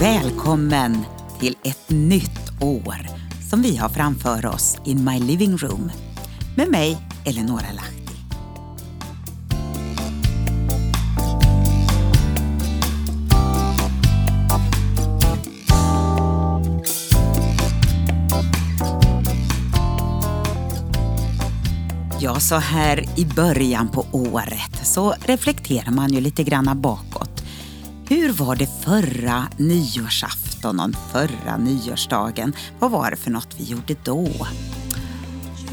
Välkommen till ett nytt år som vi har framför oss in my living room med mig, Eleonora Lahti. Ja, så här i början på året så reflekterar man ju lite granna bakåt. Var det förra nyårsafton och förra nyårsdagen? Vad var det för något vi gjorde då?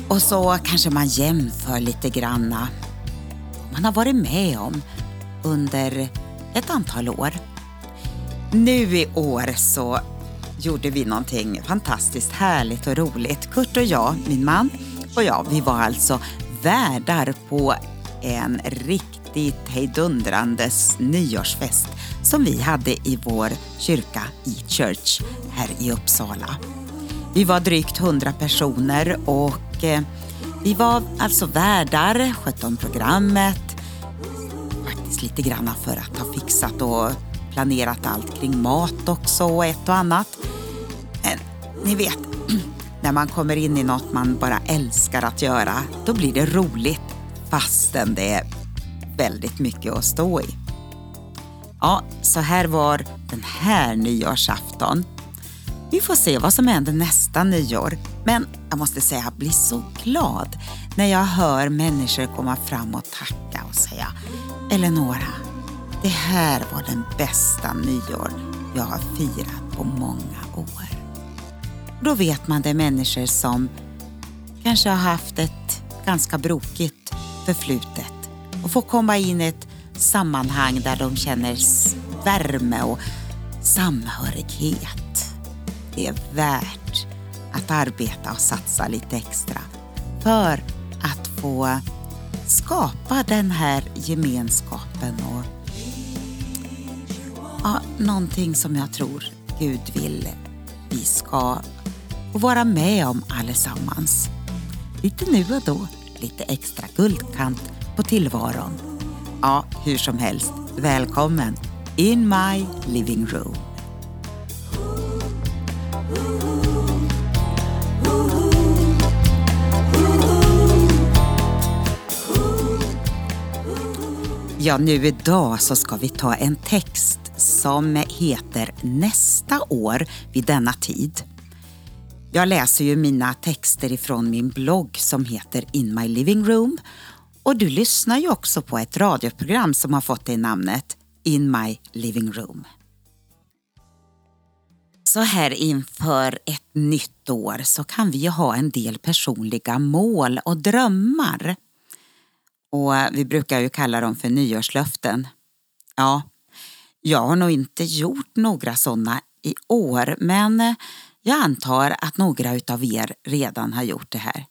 Och så kanske man jämför lite granna vad man har varit med om under ett antal år. Nu i år så gjorde vi någonting fantastiskt härligt och roligt. Kurt och jag, min man och jag, vi var alltså värdar på en riktigt hejdundrandes nyårsfest som vi hade i vår kyrka E-Church här i Uppsala. Vi var drygt 100 personer och eh, vi var alltså värdar, skötte om programmet, faktiskt lite grann för att ha fixat och planerat allt kring mat också och ett och annat. Men ni vet, när man kommer in i något man bara älskar att göra, då blir det roligt fastän det är väldigt mycket att stå i. Ja, så här var den här nyårsafton. Vi får se vad som händer nästa nyår. Men jag måste säga, jag blir så glad när jag hör människor komma fram och tacka och säga Eleonora, det här var den bästa nyår jag har firat på många år. Då vet man det är människor som kanske har haft ett ganska brokigt förflutet och får komma in i ett sammanhang där de känner värme och samhörighet. Det är värt att arbeta och satsa lite extra för att få skapa den här gemenskapen och ja, någonting som jag tror Gud vill vi ska vara med om allesammans. Lite nu och då, lite extra guldkant på tillvaron. Ja, hur som helst, välkommen in my living room. Ja, nu idag så ska vi ta en text som heter Nästa år vid denna tid. Jag läser ju mina texter ifrån min blogg som heter In My Living Room och du lyssnar ju också på ett radioprogram som har fått det namnet In My Living Room. Så här inför ett nytt år så kan vi ha en del personliga mål och drömmar. Och vi brukar ju kalla dem för nyårslöften. Ja, jag har nog inte gjort några sådana i år men jag antar att några utav er redan har gjort det här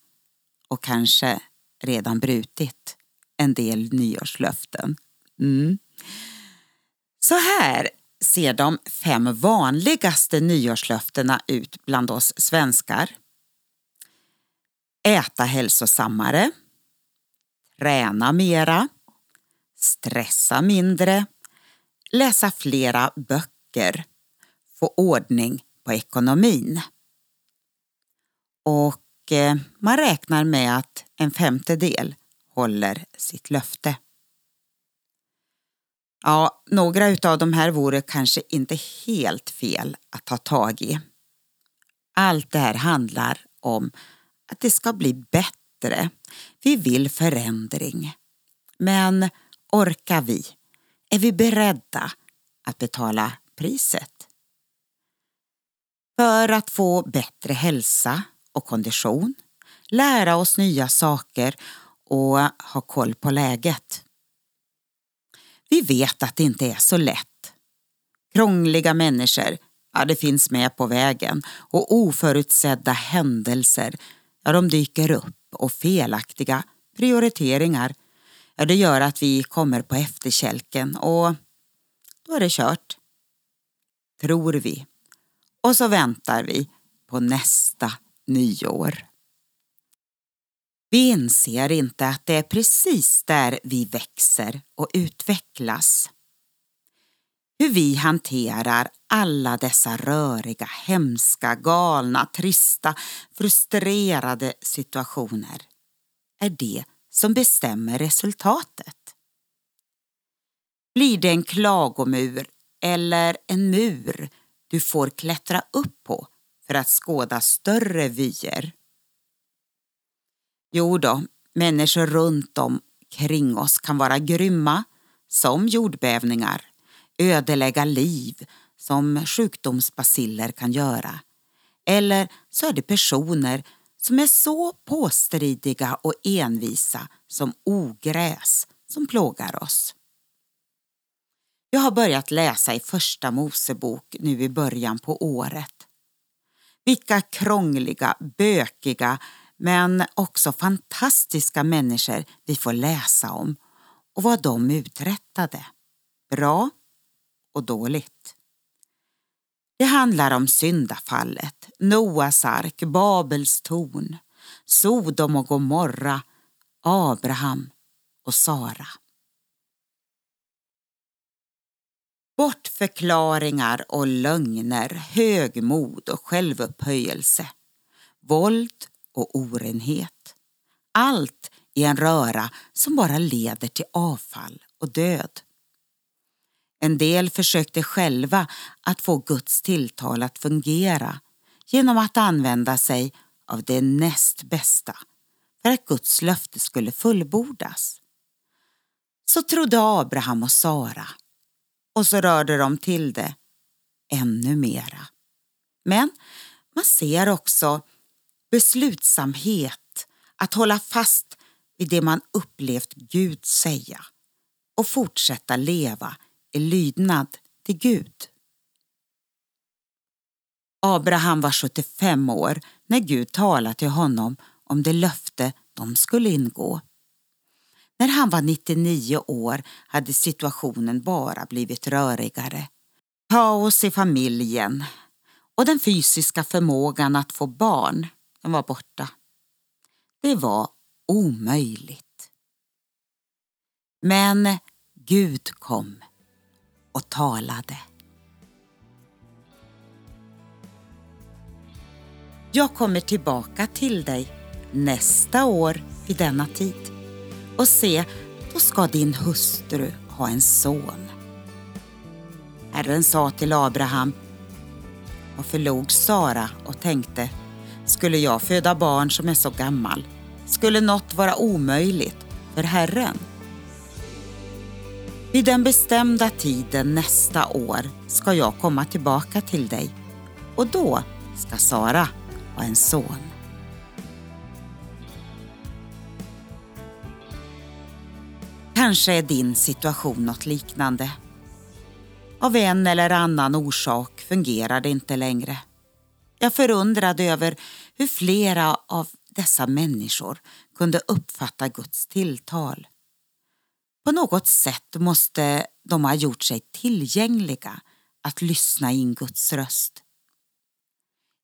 och kanske redan brutit en del nyårslöften. Mm. Så här ser de fem vanligaste nyårslöftena ut bland oss svenskar. Äta hälsosammare. Träna mera. Stressa mindre. Läsa flera böcker. Få ordning på ekonomin. Och Eh, man räknar med att en femtedel håller sitt löfte. Ja, några utav de här vore kanske inte helt fel att ta tag i. Allt det här handlar om att det ska bli bättre. Vi vill förändring. Men orkar vi? Är vi beredda att betala priset? För att få bättre hälsa och kondition, lära oss nya saker och ha koll på läget. Vi vet att det inte är så lätt. Krångliga människor, ja det finns med på vägen och oförutsedda händelser, ja de dyker upp och felaktiga prioriteringar, ja det gör att vi kommer på efterkälken och då är det kört. Tror vi. Och så väntar vi på nästa nyår. Vi inser inte att det är precis där vi växer och utvecklas. hur vi hanterar alla dessa röriga, hemska, galna, trista, frustrerade situationer är det som bestämmer resultatet. Blir det en klagomur eller en mur du får klättra upp på för att skåda större vyer? Jo då, människor runt om kring oss kan vara grymma, som jordbävningar, ödelägga liv, som sjukdomsbaciller kan göra. Eller så är det personer som är så påstridiga och envisa som ogräs som plågar oss. Jag har börjat läsa i Första Mosebok nu i början på året. Vilka krångliga, bökiga men också fantastiska människor vi får läsa om och vad de uträttade. Bra och dåligt. Det handlar om syndafallet, Noas ark, Babels torn, Sodom och Gomorra, Abraham och Sara. Bortförklaringar och lögner, högmod och självupphöjelse, våld och orenhet. Allt i en röra som bara leder till avfall och död. En del försökte själva att få Guds tilltal att fungera genom att använda sig av det näst bästa för att Guds löfte skulle fullbordas. Så trodde Abraham och Sara och så rörde de till det ännu mera. Men man ser också beslutsamhet att hålla fast vid det man upplevt Gud säga och fortsätta leva i lydnad till Gud. Abraham var 75 år när Gud talade till honom om det löfte de skulle ingå. När han var 99 år hade situationen bara blivit rörigare. Kaos i familjen och den fysiska förmågan att få barn den var borta. Det var omöjligt. Men Gud kom och talade. Jag kommer tillbaka till dig nästa år vid denna tid och se, då ska din hustru ha en son. Herren sa till Abraham och förlog Sara och tänkte, skulle jag föda barn som är så gammal? Skulle något vara omöjligt för Herren? Vid den bestämda tiden nästa år ska jag komma tillbaka till dig och då ska Sara ha en son. Kanske är din situation något liknande. Av en eller annan orsak fungerar det inte längre. Jag förundrade över hur flera av dessa människor kunde uppfatta Guds tilltal. På något sätt måste de ha gjort sig tillgängliga att lyssna in Guds röst.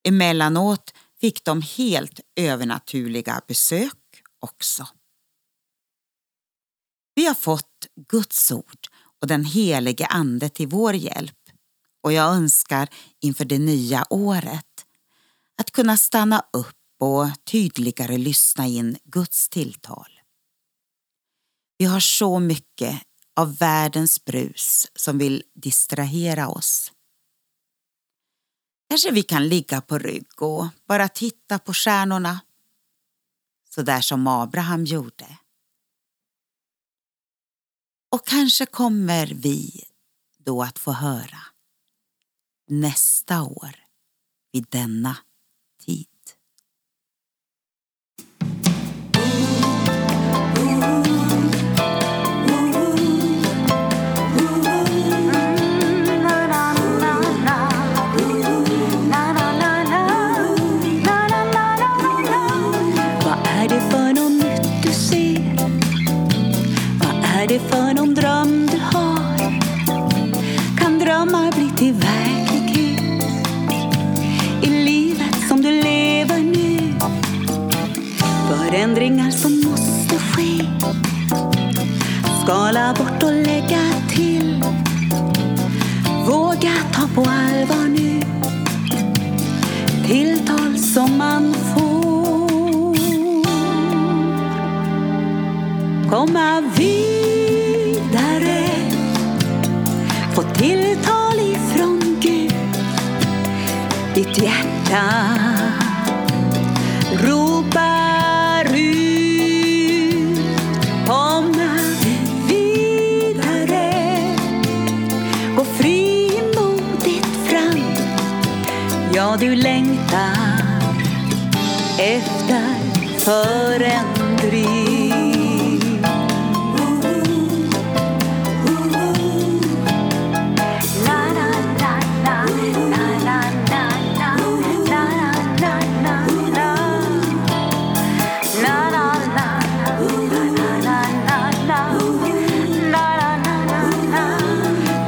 Emellanåt fick de helt övernaturliga besök också. Vi har fått Guds ord och den helige Ande till vår hjälp och jag önskar inför det nya året att kunna stanna upp och tydligare lyssna in Guds tilltal. Vi har så mycket av världens brus som vill distrahera oss. Kanske vi kan ligga på rygg och bara titta på stjärnorna. Så där som Abraham gjorde. Och kanske kommer vi då att få höra nästa år vid denna tid. Vad är det för något nytt du ser? till verklighet i livet som man får Komma vidare Få tilltal ifrån Gud Ditt hjärta ropar ut. Komma vidare Gå frimodigt fram. Ja, du längtar efter förändring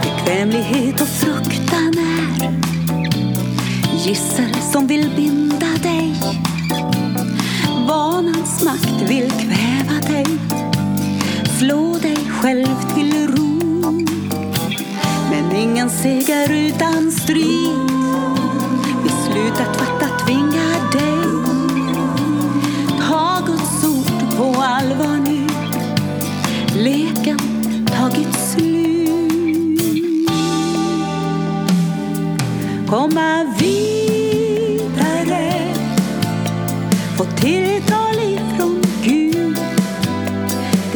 Bekvämlighet och fruktan är gissel som vill binda dig ondskans makt vill kväva dig. Slå dig själv till ro. Men ingen seger utan strid. Beslutet fattat tvingar dig. Ta Guds ord på allvar nu. Leken tagit slut. Komma vidare. Få tilltal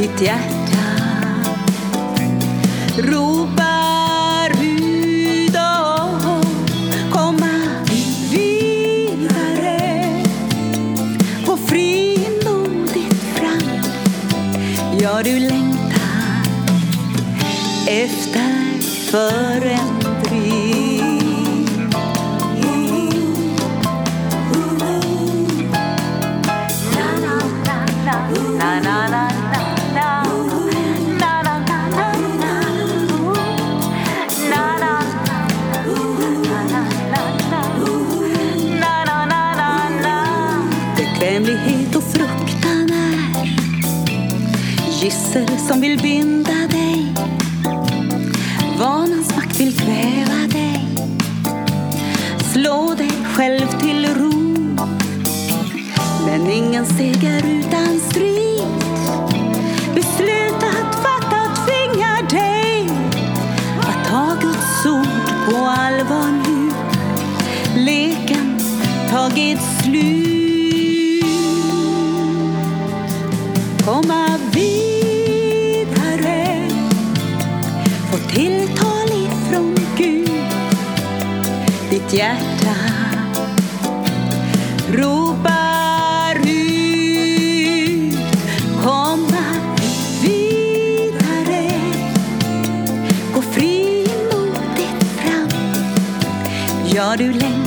ditt hjärta. Ropar ut komma vidare. Gå frimodigt fram. Ja, du längtar efter förändring. Bekvämlighet och gissel som vill binda dig. Vanans makt vill kväva dig. Slå dig själv till ro. Men ingen seger utan strid. Beslutat fatta tvingar dig. Att ta Guds ord på allvar nu. Leken tagit slut. Komma tilltal ifrån Gud. Ditt hjärta ropar ut Komma vidare. Gå frimodigt fram. Ja, du längtar